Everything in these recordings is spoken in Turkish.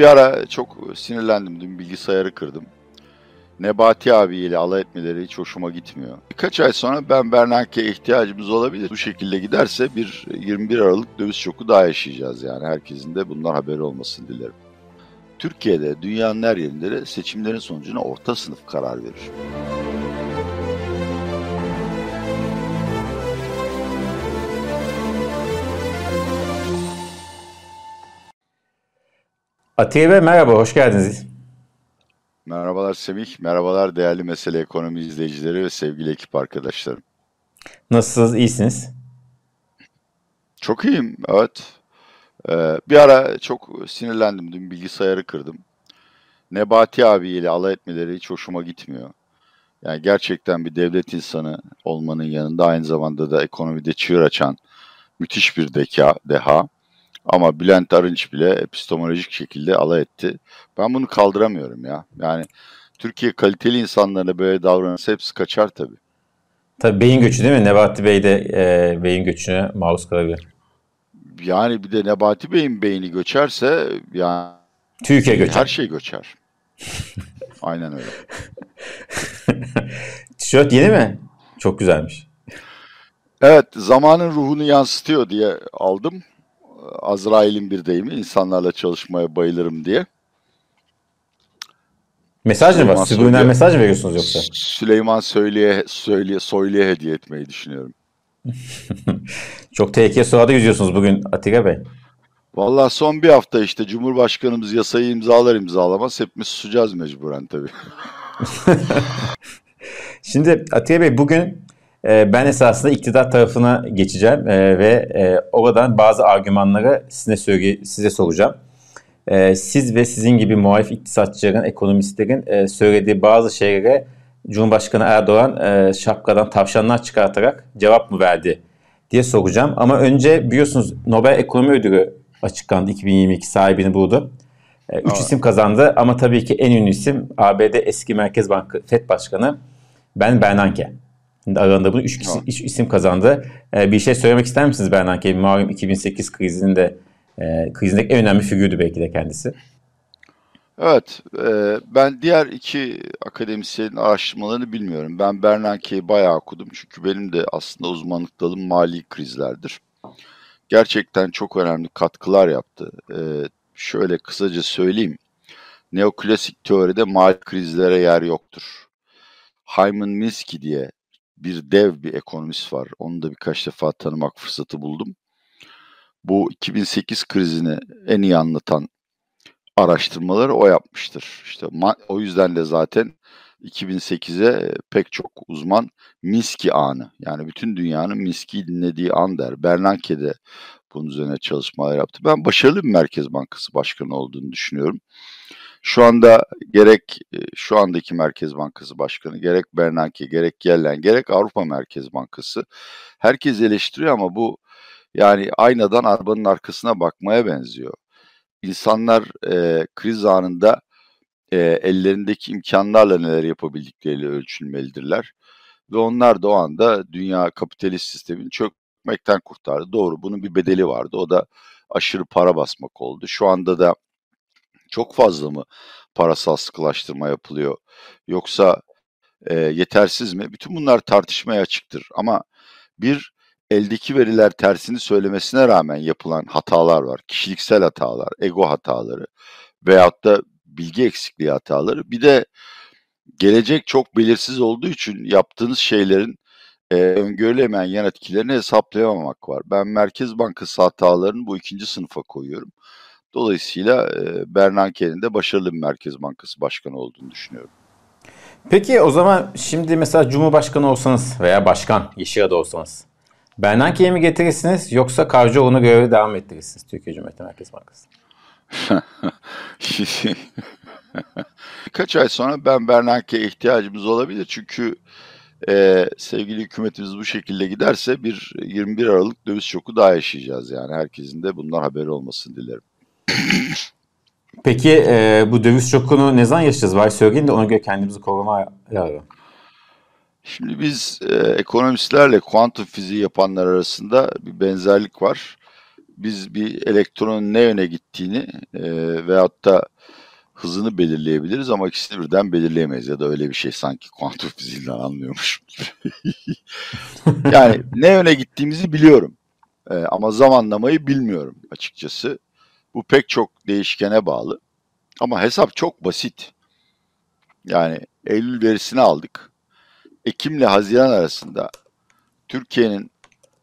Bir ara çok sinirlendim. Dün bilgisayarı kırdım. Nebati abiyle alay etmeleri hiç hoşuma gitmiyor. Birkaç ay sonra ben Bernanke'ye ihtiyacımız olabilir. Bu şekilde giderse bir 21 Aralık döviz şoku daha yaşayacağız yani. Herkesin de bundan haberi olmasını dilerim. Türkiye'de dünyanın her yerinde de seçimlerin sonucuna orta sınıf karar verir. Atiye Bey merhaba, hoş geldiniz. Merhabalar Semih, merhabalar değerli Mesele Ekonomi izleyicileri ve sevgili ekip arkadaşlarım. Nasılsınız, iyisiniz? Çok iyiyim, evet. Ee, bir ara çok sinirlendim, dün bilgisayarı kırdım. Nebati abiyle alay etmeleri hiç hoşuma gitmiyor. Yani gerçekten bir devlet insanı olmanın yanında aynı zamanda da ekonomide çığır açan müthiş bir deka, deha. Ama Bülent Arınç bile epistemolojik şekilde alay etti. Ben bunu kaldıramıyorum ya. Yani Türkiye kaliteli insanlarına böyle davranırsa hepsi kaçar tabii. Tabii beyin göçü değil mi? Nebati Bey de e, beyin göçüne maruz kalabilir. Yani bir de Nebati Bey'in beyni göçerse yani Türkiye göçer. Her şey göçer. Aynen öyle. Tişört yeni mi? Çok güzelmiş. Evet, zamanın ruhunu yansıtıyor diye aldım. Azrail'in bir deyimi, insanlarla çalışmaya bayılırım diye. Mesaj mı var? Subliminal mesaj mı veriyorsunuz yoksa? Süleyman Söyleye, Söyleye, Soylu'ya hediye etmeyi düşünüyorum. Çok tehlikeli sularda yüzüyorsunuz bugün Atiga Bey. Valla son bir hafta işte Cumhurbaşkanımız yasayı imzalar imzalamaz hepimiz susacağız mecburen tabii. Şimdi Atiye Bey bugün ben esasında iktidar tarafına geçeceğim e, ve e, oradan bazı argümanları size, size soracağım. E, siz ve sizin gibi muhalif iktisatçıların, ekonomistlerin e, söylediği bazı şeylere Cumhurbaşkanı Erdoğan e, şapkadan tavşanlar çıkartarak cevap mı verdi diye soracağım. Ama önce biliyorsunuz Nobel Ekonomi Ödülü açıklandı 2022 sahibini buldu. Üç evet. isim kazandı ama tabii ki en ünlü isim ABD eski Merkez Bankası FED Başkanı Ben Bernanke. Aralarında bunu üç, isim, üç isim kazandı. E, bir şey söylemek ister misiniz Bernanke? Malum 2008 krizinin de e, krizindeki en önemli figürdü belki de kendisi. Evet, e, ben diğer iki akademisyenin araştırmalarını bilmiyorum. Ben Bernanke'yi bayağı okudum çünkü benim de aslında uzmanlık dalım mali krizlerdir. Gerçekten çok önemli katkılar yaptı. E, şöyle kısaca söyleyeyim. Neoklasik teoride mali krizlere yer yoktur. Hyman Minsky diye bir dev bir ekonomist var. Onu da birkaç defa tanımak fırsatı buldum. Bu 2008 krizini en iyi anlatan araştırmaları o yapmıştır. İşte o yüzden de zaten 2008'e pek çok uzman Miski anı yani bütün dünyanın Miski'yi dinlediği an der. Bernanke de bunun üzerine çalışmalar yaptı. Ben başarılı bir Merkez Bankası Başkanı olduğunu düşünüyorum. Şu anda gerek e, şu andaki Merkez Bankası Başkanı, gerek Bernanke, gerek Yellen, gerek Avrupa Merkez Bankası herkes eleştiriyor ama bu yani aynadan arabanın arkasına bakmaya benziyor. İnsanlar e, kriz anında e, ellerindeki imkanlarla neler yapabildikleriyle ölçülmelidirler. Ve onlar da o anda dünya kapitalist sistemini çökmekten kurtardı. Doğru bunun bir bedeli vardı. O da aşırı para basmak oldu. Şu anda da çok fazla mı parasal sıkılaştırma yapılıyor? Yoksa e, yetersiz mi? Bütün bunlar tartışmaya açıktır. Ama bir eldeki veriler tersini söylemesine rağmen yapılan hatalar var. Kişiliksel hatalar, ego hataları veyahut da bilgi eksikliği hataları. Bir de gelecek çok belirsiz olduğu için yaptığınız şeylerin e, öngörülemeyen yan etkilerini hesaplayamamak var. Ben Merkez Bankası hatalarını bu ikinci sınıfa koyuyorum. Dolayısıyla e, Bernanke'nin de başarılı bir Merkez Bankası Başkanı olduğunu düşünüyorum. Peki o zaman şimdi mesela Cumhurbaşkanı olsanız veya başkan Yeşilada olsanız Bernanke'yi mi getirirsiniz yoksa Kavcıoğlu'na görevi devam ettirirsiniz Türkiye Cumhuriyeti Merkez Bankası? Birkaç ay sonra ben Bernanke'ye ihtiyacımız olabilir. Çünkü e, sevgili hükümetimiz bu şekilde giderse bir 21 Aralık döviz şoku daha yaşayacağız. Yani herkesin de bundan haberi olmasını dilerim. Peki e, bu döviz şokunu ne zaman yaşayacağız? Var söyleyin de ona göre kendimizi korumaya yararım. Şimdi biz e, ekonomistlerle kuantum fiziği yapanlar arasında bir benzerlik var. biz bir elektronun ne yöne gittiğini e, veyahut da hızını belirleyebiliriz ama ikisini birden belirleyemeyiz ya da öyle bir şey sanki kuantum fiziğinden anlıyormuş. yani ne yöne gittiğimizi biliyorum e, ama zamanlamayı bilmiyorum açıkçası. Bu pek çok değişkene bağlı ama hesap çok basit. Yani Eylül verisini aldık. Ekim ile Haziran arasında Türkiye'nin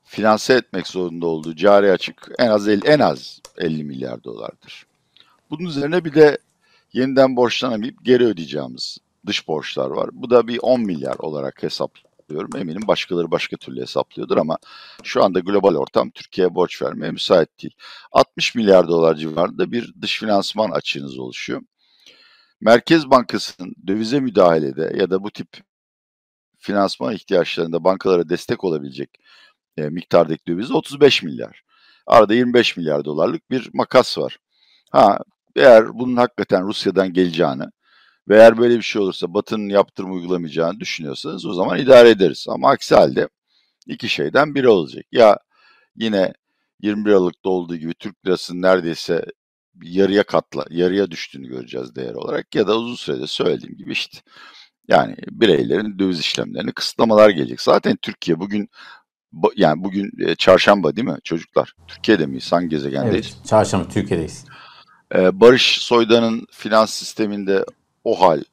finanse etmek zorunda olduğu cari açık en az en az 50 milyar dolardır. Bunun üzerine bir de yeniden borçlanamayıp geri ödeyeceğimiz dış borçlar var. Bu da bir 10 milyar olarak hesaplıyorum. Eminim başkaları başka türlü hesaplıyordur ama şu anda global ortam Türkiye'ye borç vermeye müsait değil. 60 milyar dolar civarında bir dış finansman açığınız oluşuyor. Merkez Bankası'nın dövize müdahalede ya da bu tip finansman ihtiyaçlarında bankalara destek olabilecek e, miktardaki döviz 35 milyar. Arada 25 milyar dolarlık bir makas var. Ha eğer bunun hakikaten Rusya'dan geleceğini ve eğer böyle bir şey olursa Batı'nın yaptırım uygulamayacağını düşünüyorsanız o zaman idare ederiz. Ama aksi halde iki şeyden biri olacak. Ya yine 21 Aralık'ta olduğu gibi Türk lirasının neredeyse yarıya katla, yarıya düştüğünü göreceğiz değer olarak ya da uzun sürede söylediğim gibi işte yani bireylerin döviz işlemlerini kısıtlamalar gelecek. Zaten Türkiye bugün yani bugün e, çarşamba değil mi çocuklar? Türkiye'de miyiz? Hangi gezegendeyiz? Evet, çarşamba Türkiye'deyiz. Ee, Barış Soydan'ın finans sisteminde o hal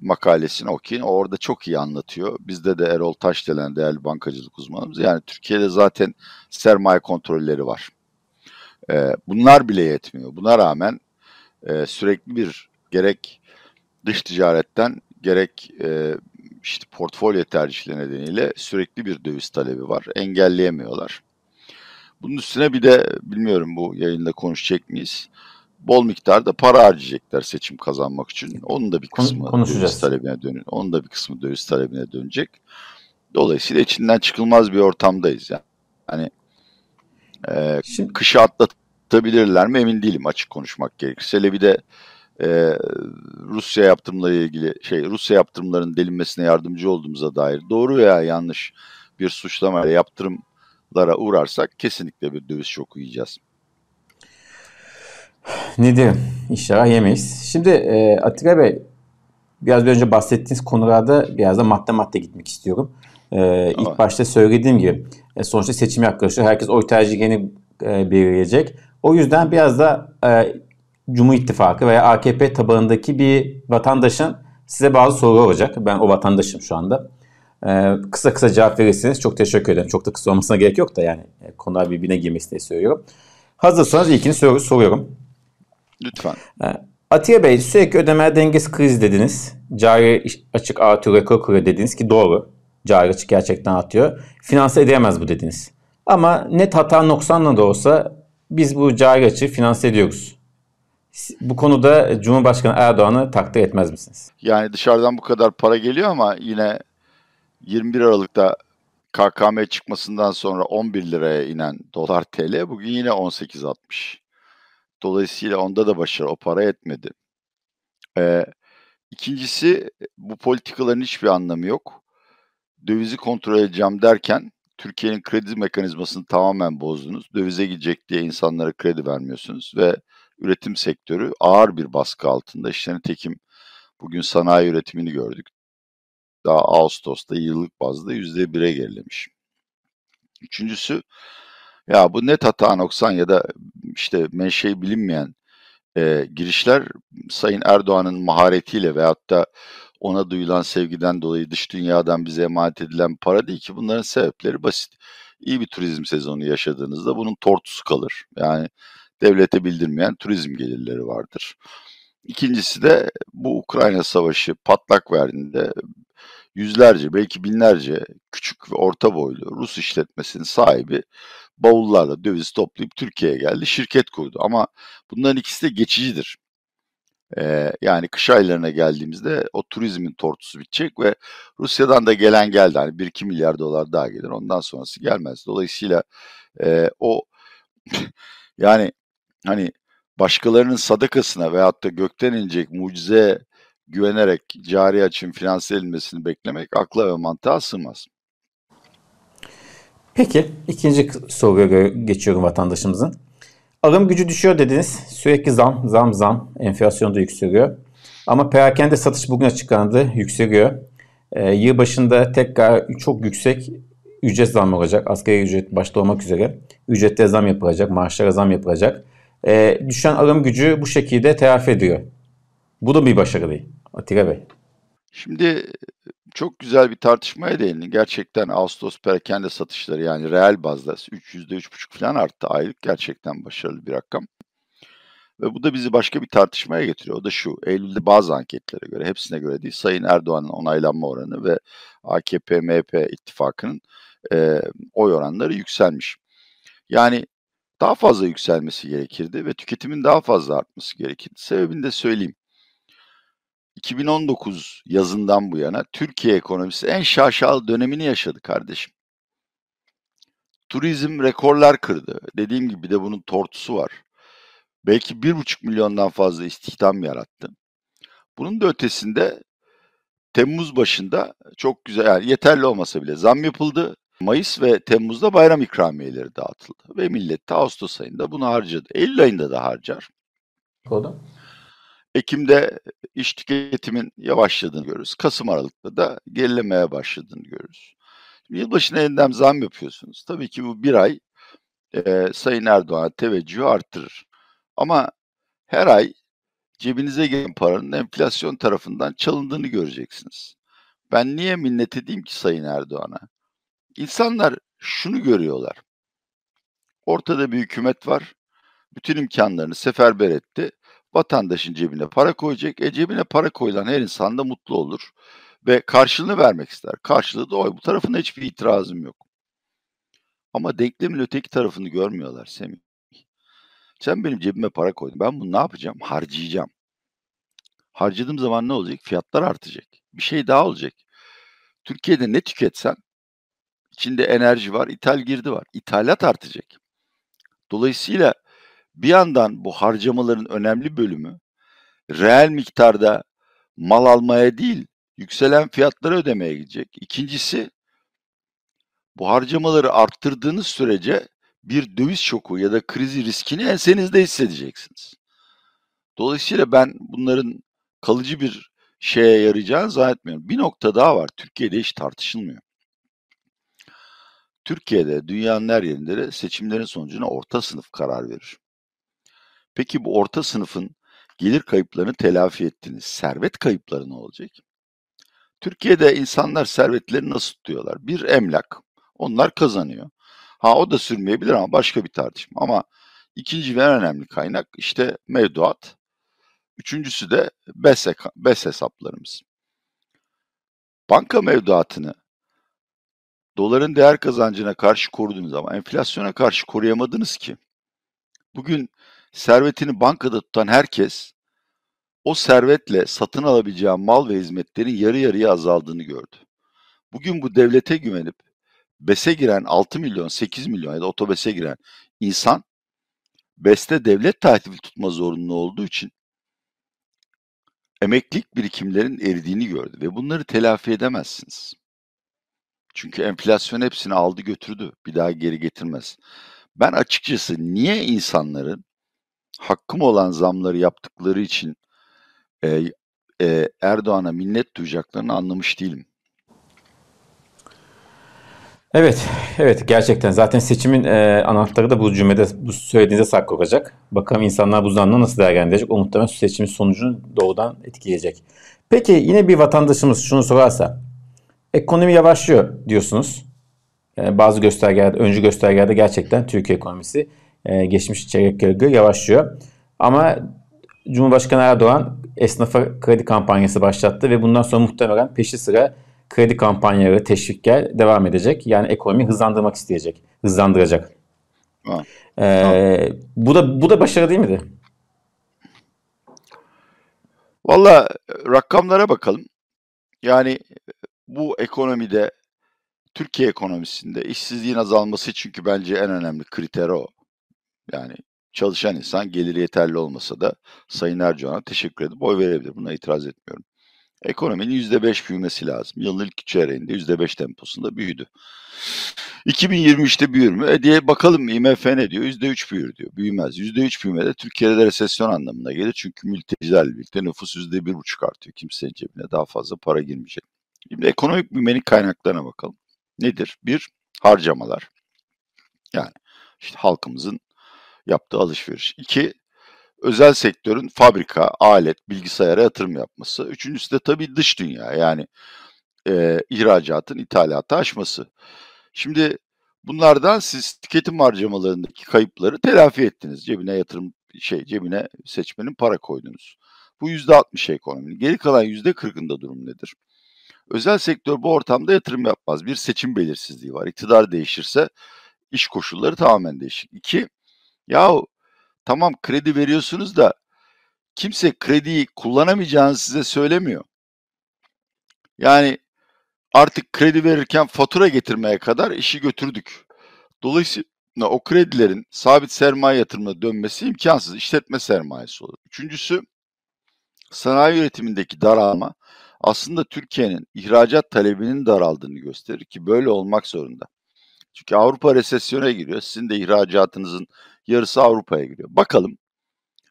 makalesini okuyun. Orada çok iyi anlatıyor. Bizde de Erol Taşdelen değerli bankacılık uzmanımız. Yani Türkiye'de zaten sermaye kontrolleri var. Ee, bunlar bile yetmiyor. Buna rağmen e, sürekli bir gerek dış ticaretten gerek e, işte portfolyo tercihleri nedeniyle sürekli bir döviz talebi var. Engelleyemiyorlar. Bunun üstüne bir de bilmiyorum bu yayında konuşacak mıyız? Bol miktarda para harcayacaklar seçim kazanmak için. Onun da bir kısmı döviz talebine dönün. Onun da bir kısmı döviz talebine dönecek. Dolayısıyla içinden çıkılmaz bir ortamdayız yani. Hani e, Şimdi... kışı atlatabilirler mi emin değilim açık konuşmak gerekirse. Hele bir de e, Rusya yaptırımları ilgili şey Rusya yaptırımlarının delinmesine yardımcı olduğumuza dair doğru veya yanlış bir suçlamayla yaptırımlara uğrarsak kesinlikle bir döviz şoku yiyeceğiz. Ne diyeyim? İnşallah yemeyiz. Şimdi e, Atilla Bey biraz önce bahsettiğiniz konularda biraz da madde madde gitmek istiyorum. E, ilk başta söylediğim gibi e, sonuçta seçim yaklaşıyor. Herkes oy tercihini e, belirleyecek. O yüzden biraz da e, Cumhur İttifakı veya AKP tabanındaki bir vatandaşın size bazı sorular olacak. Ben o vatandaşım şu anda. Ee, kısa kısa cevap verirseniz çok teşekkür ederim. Çok da kısa olmasına gerek yok da yani e, konular birbirine girmesi diye söylüyorum. Hazırsanız ilkini sor soruyorum. Lütfen. Ee, Atiye Bey sürekli ödeme dengesi kriz dediniz. Cari açık artıyor, rekor kuruyor dediniz ki doğru. Cari açık gerçekten artıyor. Finanse edemez bu dediniz. Ama net hata noksanla da olsa biz bu cari açığı finanse ediyoruz. Bu konuda Cumhurbaşkanı Erdoğan'ı takdir etmez misiniz? Yani dışarıdan bu kadar para geliyor ama yine 21 Aralık'ta KKM çıkmasından sonra 11 liraya inen dolar TL bugün yine 18.60. Dolayısıyla onda da başarı o para etmedi. Ee, ikincisi bu politikaların hiçbir anlamı yok. Dövizi kontrol edeceğim derken Türkiye'nin kredi mekanizmasını tamamen bozdunuz. Dövize gidecek diye insanlara kredi vermiyorsunuz ve üretim sektörü ağır bir baskı altında. İşte nitekim bugün sanayi üretimini gördük. Daha Ağustos'ta yıllık bazda yüzde bire gerilemiş. Üçüncüsü ya bu net hata noksan ya da işte menşei bilinmeyen e, girişler Sayın Erdoğan'ın maharetiyle veyahut da ona duyulan sevgiden dolayı dış dünyadan bize emanet edilen para değil ki bunların sebepleri basit. İyi bir turizm sezonu yaşadığınızda bunun tortusu kalır. Yani devlete bildirmeyen turizm gelirleri vardır. İkincisi de bu Ukrayna Savaşı patlak verdiğinde yüzlerce belki binlerce küçük ve orta boylu Rus işletmesinin sahibi bavullarla döviz toplayıp Türkiye'ye geldi, şirket kurdu. Ama bunların ikisi de geçicidir. Ee, yani kış aylarına geldiğimizde o turizmin tortusu bitecek ve Rusya'dan da gelen geldi. Hani 1-2 milyar dolar daha gelir. Ondan sonrası gelmez. Dolayısıyla e, o yani hani başkalarının sadakasına veyahut da gökten inecek mucize güvenerek cari açın finanse edilmesini beklemek akla ve mantığa sığmaz. Peki ikinci soruya geçiyorum vatandaşımızın. alım gücü düşüyor dediniz. Sürekli zam, zam, zam. Enflasyon da yükseliyor. Ama perakende satış bugün açıklandı. Yükseliyor. E, yıl başında tekrar çok yüksek ücret zam olacak. Asgari ücret başta olmak üzere. Ücrette zam yapılacak. Maaşlara zam yapılacak. E, düşen alım gücü bu şekilde telafi ediyor. Bu da bir başarı değil. Atilla Bey. Şimdi çok güzel bir tartışmaya değindin. Gerçekten Ağustos perakende satışları yani reel bazda 3 %3,5 falan arttı aylık. Gerçekten başarılı bir rakam. Ve bu da bizi başka bir tartışmaya getiriyor. O da şu, Eylül'de bazı anketlere göre, hepsine göre değil, Sayın Erdoğan'ın onaylanma oranı ve AKP-MHP ittifakının e, oy oranları yükselmiş. Yani daha fazla yükselmesi gerekirdi ve tüketimin daha fazla artması gerekirdi. Sebebini de söyleyeyim. 2019 yazından bu yana Türkiye ekonomisi en şaşalı dönemini yaşadı kardeşim. Turizm rekorlar kırdı. Dediğim gibi de bunun tortusu var. Belki bir buçuk milyondan fazla istihdam yarattı. Bunun da ötesinde Temmuz başında çok güzel yani yeterli olmasa bile zam yapıldı. Mayıs ve Temmuz'da bayram ikramiyeleri dağıtıldı ve millet de Ağustos ayında bunu harcadı. Eylül ayında da harcar. Oldu. Ekim'de iş tüketimin yavaşladığını görürüz. Kasım Aralık'ta da gerilemeye başladığını görürüz. Yılbaşına yeniden zam yapıyorsunuz. Tabii ki bu bir ay e, Sayın Erdoğan'a teveccühü arttırır. Ama her ay cebinize giren paranın enflasyon tarafından çalındığını göreceksiniz. Ben niye minnet edeyim ki Sayın Erdoğan'a? İnsanlar şunu görüyorlar. Ortada bir hükümet var. Bütün imkanlarını seferber etti. Vatandaşın cebine para koyacak. E cebine para koyulan her insan da mutlu olur. Ve karşılığını vermek ister. Karşılığı da oy. Bu tarafına hiçbir itirazım yok. Ama denklemin öteki tarafını görmüyorlar Semih. Sen benim cebime para koydun. Ben bunu ne yapacağım? Harcayacağım. Harcadığım zaman ne olacak? Fiyatlar artacak. Bir şey daha olacak. Türkiye'de ne tüketsen içinde enerji var, ithal girdi var. İthalat artacak. Dolayısıyla bir yandan bu harcamaların önemli bölümü reel miktarda mal almaya değil, yükselen fiyatları ödemeye gidecek. İkincisi bu harcamaları arttırdığınız sürece bir döviz şoku ya da krizi riskini ensenizde hissedeceksiniz. Dolayısıyla ben bunların kalıcı bir şeye yarayacağını zannetmiyorum. Bir nokta daha var. Türkiye'de hiç tartışılmıyor. Türkiye'de dünyanın her yerinde de seçimlerin sonucuna orta sınıf karar verir. Peki bu orta sınıfın gelir kayıplarını telafi ettiğiniz servet kayıpları ne olacak? Türkiye'de insanlar servetlerini nasıl tutuyorlar? Bir emlak, onlar kazanıyor. Ha o da sürmeyebilir ama başka bir tartışma. Ama ikinci ve en önemli kaynak işte mevduat. Üçüncüsü de BES, BES hesaplarımız. Banka mevduatını doların değer kazancına karşı korudunuz ama enflasyona karşı koruyamadınız ki. Bugün servetini bankada tutan herkes o servetle satın alabileceği mal ve hizmetlerin yarı yarıya azaldığını gördü. Bugün bu devlete güvenip BES'e giren 6 milyon, 8 milyon ya da otobese giren insan BES'te devlet tahvil tutma zorunlu olduğu için emeklilik birikimlerin eridiğini gördü ve bunları telafi edemezsiniz. Çünkü enflasyon hepsini aldı götürdü. Bir daha geri getirmez. Ben açıkçası niye insanların hakkım olan zamları yaptıkları için e, e, Erdoğan'a minnet duyacaklarını anlamış değilim. Evet, evet gerçekten zaten seçimin e, anahtarı da bu cümlede bu söylediğinize saklı olacak. Bakalım insanlar bu zamla nasıl değerlendirecek? O muhtemelen seçimin sonucunu doğrudan etkileyecek. Peki yine bir vatandaşımız şunu sorarsa, ekonomi yavaşlıyor diyorsunuz. Yani bazı göstergelerde, öncü göstergelerde gerçekten Türkiye ekonomisi e, geçmiş çeyrek göre yavaşlıyor. Ama Cumhurbaşkanı Erdoğan esnafa kredi kampanyası başlattı ve bundan sonra muhtemelen peşi sıra kredi kampanyaları, teşvikler devam edecek. Yani ekonomi hızlandırmak isteyecek, hızlandıracak. Ha. Ee, bu da bu da başarı değil miydi? Valla rakamlara bakalım. Yani bu ekonomide Türkiye ekonomisinde işsizliğin azalması çünkü bence en önemli kriter o. Yani çalışan insan geliri yeterli olmasa da Sayın Erdoğan'a teşekkür edip oy verebilir. Buna itiraz etmiyorum. Ekonominin %5 büyümesi lazım. Yılın ilk çeyreğinde %5 temposunda büyüdü. 2023'te büyür mü? E diye bakalım IMF ne diyor? %3 büyür diyor. Büyümez. %3 büyüme de Türkiye'de de resesyon anlamına gelir. Çünkü mültecilerle birlikte nüfus %1,5 artıyor. Kimsenin cebine daha fazla para girmeyecek. Şimdi ekonomik büyümenin kaynaklarına bakalım. Nedir? Bir, harcamalar. Yani işte halkımızın yaptığı alışveriş. İki, özel sektörün fabrika, alet, bilgisayara yatırım yapması. Üçüncüsü de tabii dış dünya yani e, ihracatın ithalatı aşması. Şimdi bunlardan siz tüketim harcamalarındaki kayıpları telafi ettiniz. Cebine yatırım şey cebine seçmenin para koydunuz. Bu yüzde altmış ekonominin. Geri kalan yüzde kırkında durum nedir? Özel sektör bu ortamda yatırım yapmaz. Bir seçim belirsizliği var. İktidar değişirse iş koşulları tamamen değişir. İki, yahu tamam kredi veriyorsunuz da kimse krediyi kullanamayacağını size söylemiyor. Yani artık kredi verirken fatura getirmeye kadar işi götürdük. Dolayısıyla o kredilerin sabit sermaye yatırımına dönmesi imkansız. İşletme sermayesi olur. Üçüncüsü sanayi üretimindeki daralma aslında Türkiye'nin ihracat talebinin daraldığını gösterir ki böyle olmak zorunda. Çünkü Avrupa resesyona giriyor. Sizin de ihracatınızın yarısı Avrupa'ya giriyor. Bakalım.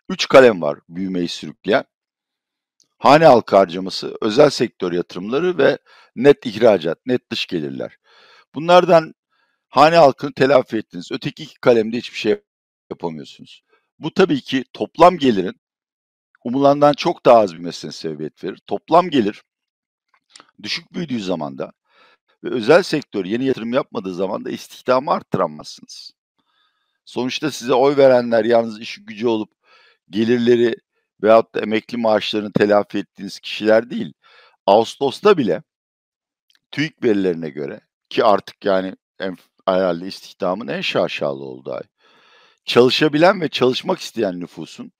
Üç kalem var büyümeyi sürükleyen. Hane halkı harcaması, özel sektör yatırımları ve net ihracat, net dış gelirler. Bunlardan hane halkını telafi ettiniz. Öteki iki kalemde hiçbir şey yapamıyorsunuz. Bu tabii ki toplam gelirin umulandan çok daha az büyümesine sebebiyet verir. Toplam gelir düşük büyüdüğü zaman da ve özel sektör yeni yatırım yapmadığı zaman da istihdamı arttıramazsınız. Sonuçta size oy verenler yalnız iş gücü olup gelirleri veyahut da emekli maaşlarını telafi ettiğiniz kişiler değil. Ağustos'ta bile TÜİK verilerine göre ki artık yani en, herhalde istihdamın en şaşalı olduğu ay. Çalışabilen ve çalışmak isteyen nüfusun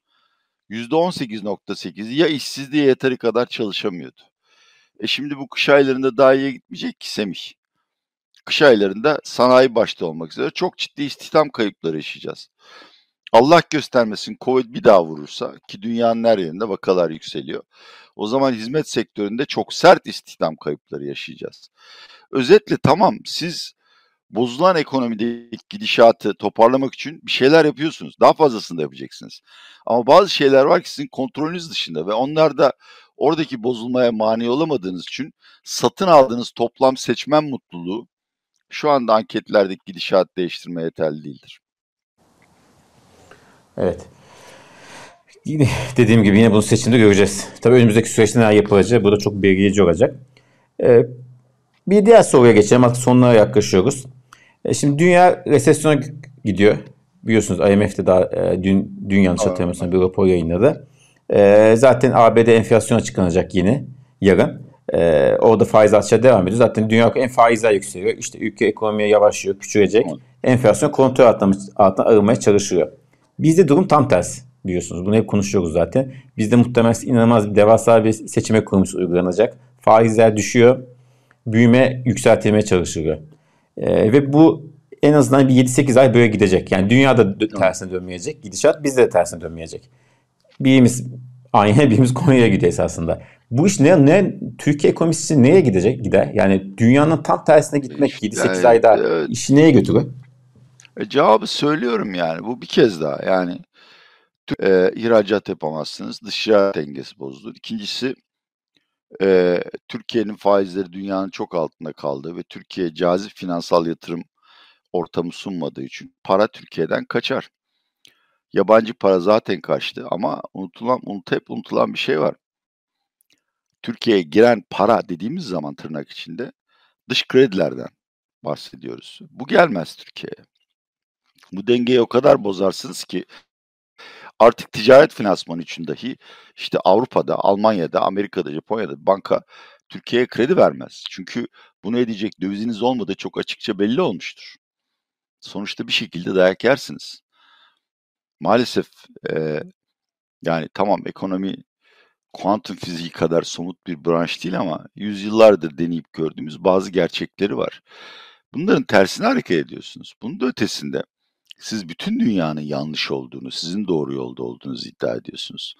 %18.8'i ya işsizliğe yeteri kadar çalışamıyordu. E şimdi bu kış aylarında daha iyi gitmeyecek ki Semih. Kış aylarında sanayi başta olmak üzere çok ciddi istihdam kayıpları yaşayacağız. Allah göstermesin Covid bir daha vurursa ki dünyanın her yerinde vakalar yükseliyor. O zaman hizmet sektöründe çok sert istihdam kayıpları yaşayacağız. Özetle tamam siz bozulan ekonomideki gidişatı toparlamak için bir şeyler yapıyorsunuz. Daha fazlasını da yapacaksınız. Ama bazı şeyler var ki sizin kontrolünüz dışında ve onlar da oradaki bozulmaya mani olamadığınız için satın aldığınız toplam seçmen mutluluğu şu anda anketlerdeki gidişat değiştirmeye yeterli değildir. Evet. Yine dediğim gibi yine bunu seçimde göreceğiz. Tabii önümüzdeki süreçte neler yapılacağı bu da çok belirleyici olacak. Ee, bir diğer soruya geçelim. Artık sonuna yaklaşıyoruz. E şimdi dünya resesyona gidiyor. Biliyorsunuz IMF daha e, dün, dün yanlış hatırlamıyorsam bir rapor yayınladı. E, zaten ABD enflasyon açıklanacak yeni yarın. E, orada faiz artışa devam ediyor. Zaten dünya en faizler yükseliyor. İşte ülke ekonomiye yavaşlıyor, küçülecek. Enflasyon kontrol altına, altına arınmaya çalışıyor. Bizde durum tam tersi biliyorsunuz. Bunu hep konuşuyoruz zaten. Bizde muhtemelen inanılmaz bir devasa bir seçim ekonomisi uygulanacak. Faizler düşüyor. Büyüme yükseltilmeye çalışılıyor. Ee, ve bu en azından bir 7-8 ay böyle gidecek. Yani dünyada tersine dönmeyecek. Gidişat bizde de tersine dönmeyecek. Birimiz aynı birimiz Konya'ya gidiyor esasında. Bu iş ne, ne Türkiye ekonomisi neye gidecek gider? Yani dünyanın tam tersine gitmek işte 7-8 yani, ayda evet. işi neye götürür? E, cevabı söylüyorum yani. Bu bir kez daha yani e, ihracat yapamazsınız. Dış dengesi bozulur. İkincisi e, Türkiye'nin faizleri dünyanın çok altında kaldı ve Türkiye cazip finansal yatırım ortamı sunmadığı için para Türkiye'den kaçar. Yabancı para zaten kaçtı ama unutulan, unut, hep unutulan bir şey var. Türkiye'ye giren para dediğimiz zaman tırnak içinde dış kredilerden bahsediyoruz. Bu gelmez Türkiye'ye. Bu dengeyi o kadar bozarsınız ki artık ticaret finansmanı için dahi işte Avrupa'da, Almanya'da, Amerika'da, Japonya'da banka Türkiye'ye kredi vermez. Çünkü bunu edecek döviziniz olmadığı çok açıkça belli olmuştur. Sonuçta bir şekilde dayak yersiniz. Maalesef e, yani tamam ekonomi kuantum fiziği kadar somut bir branş değil ama yüzyıllardır deneyip gördüğümüz bazı gerçekleri var. Bunların tersine hareket ediyorsunuz. Bunun da ötesinde siz bütün dünyanın yanlış olduğunu, sizin doğru yolda olduğunuzu iddia ediyorsunuz.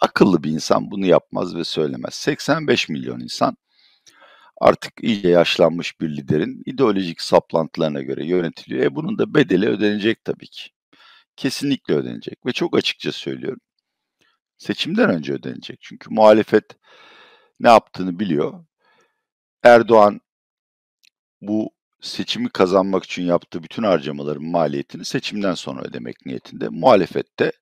akıllı bir insan bunu yapmaz ve söylemez. 85 milyon insan artık iyice yaşlanmış bir liderin ideolojik saplantılarına göre yönetiliyor. E bunun da bedeli ödenecek tabii ki. Kesinlikle ödenecek ve çok açıkça söylüyorum. Seçimden önce ödenecek. Çünkü muhalefet ne yaptığını biliyor. Erdoğan bu seçimi kazanmak için yaptığı bütün harcamaların maliyetini seçimden sonra ödemek niyetinde. Muhalefet de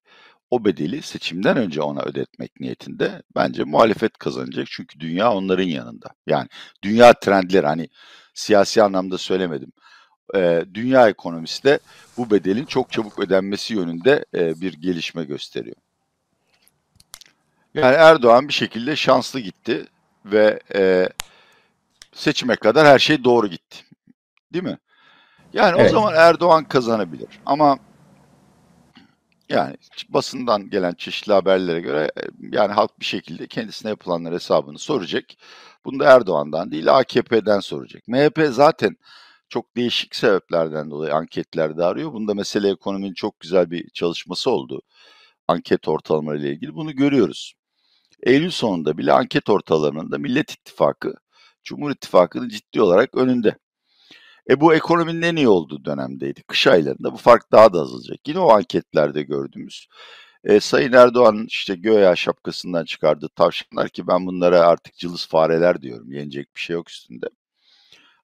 o bedeli seçimden önce ona ödetmek niyetinde bence muhalefet kazanacak. Çünkü dünya onların yanında. Yani dünya trendleri hani siyasi anlamda söylemedim. Ee, dünya ekonomisi de bu bedelin çok çabuk ödenmesi yönünde e, bir gelişme gösteriyor. Yani Erdoğan bir şekilde şanslı gitti ve e, seçime kadar her şey doğru gitti. Değil mi? Yani evet. o zaman Erdoğan kazanabilir. Ama yani basından gelen çeşitli haberlere göre e, yani halk bir şekilde kendisine yapılanlar hesabını soracak. Bunu da Erdoğan'dan değil AKP'den soracak. MHP zaten çok değişik sebeplerden dolayı anketlerde arıyor. Bunda mesele ekonominin çok güzel bir çalışması oldu. Anket ortalamaları ile ilgili bunu görüyoruz. Eylül sonunda bile anket ortalamanında Millet İttifakı, Cumhur İttifakı'nın ciddi olarak önünde. E bu ekonominin en iyi olduğu dönemdeydi. Kış aylarında bu fark daha da azalacak. Yine o anketlerde gördüğümüz e, Sayın Erdoğan'ın işte göğe şapkasından çıkardığı tavşanlar ki ben bunlara artık cılız fareler diyorum. Yenecek bir şey yok üstünde.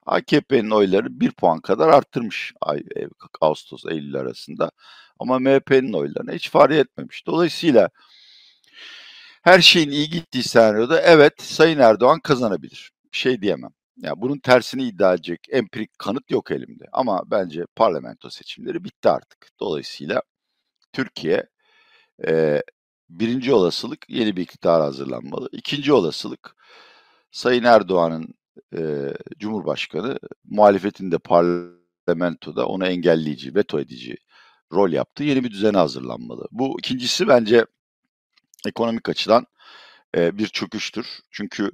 AKP'nin oyları bir puan kadar arttırmış e, Ağustos Eylül arasında. Ama MHP'nin oylarına hiç fare etmemiş. Dolayısıyla her şeyin iyi gittiği senaryoda evet Sayın Erdoğan kazanabilir. Bir şey diyemem. Ya bunun tersini iddia edecek empirik kanıt yok elimde. Ama bence parlamento seçimleri bitti artık. Dolayısıyla Türkiye e, birinci olasılık yeni bir iktidar hazırlanmalı. İkinci olasılık Sayın Erdoğan'ın e, Cumhurbaşkanı muhalefetin de parlamentoda onu engelleyici, veto edici rol yaptığı yeni bir düzene hazırlanmalı. Bu ikincisi bence ekonomik açıdan e, bir çöküştür. Çünkü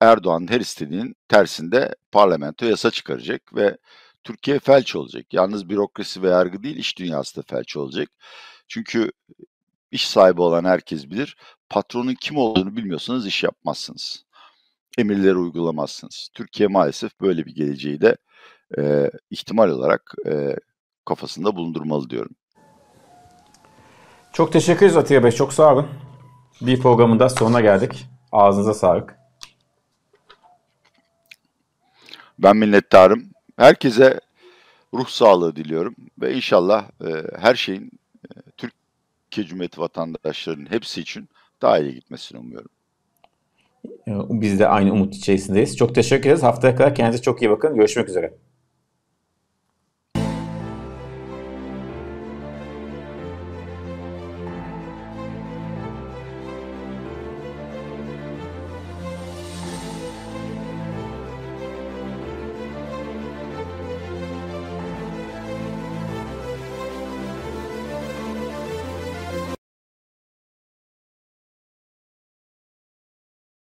Erdoğan her istediğinin tersinde parlamento yasa çıkaracak ve Türkiye felç olacak. Yalnız bürokrasi ve yargı değil iş dünyası da felç olacak. Çünkü iş sahibi olan herkes bilir. Patronun kim olduğunu bilmiyorsanız iş yapmazsınız. Emirleri uygulamazsınız. Türkiye maalesef böyle bir geleceği de e, ihtimal olarak e, kafasında bulundurmalı diyorum. Çok teşekkür ederiz Atiye Bey. Çok sağ olun. Bir programın da sonuna geldik. Ağzınıza sağlık. Ben minnettarım. Herkese ruh sağlığı diliyorum ve inşallah e, her şeyin e, Türkiye Cumhuriyeti vatandaşlarının hepsi için daha iyi gitmesini umuyorum. Biz de aynı umut içerisindeyiz. Çok teşekkür ederiz. Haftaya kadar kendinize çok iyi bakın. Görüşmek üzere.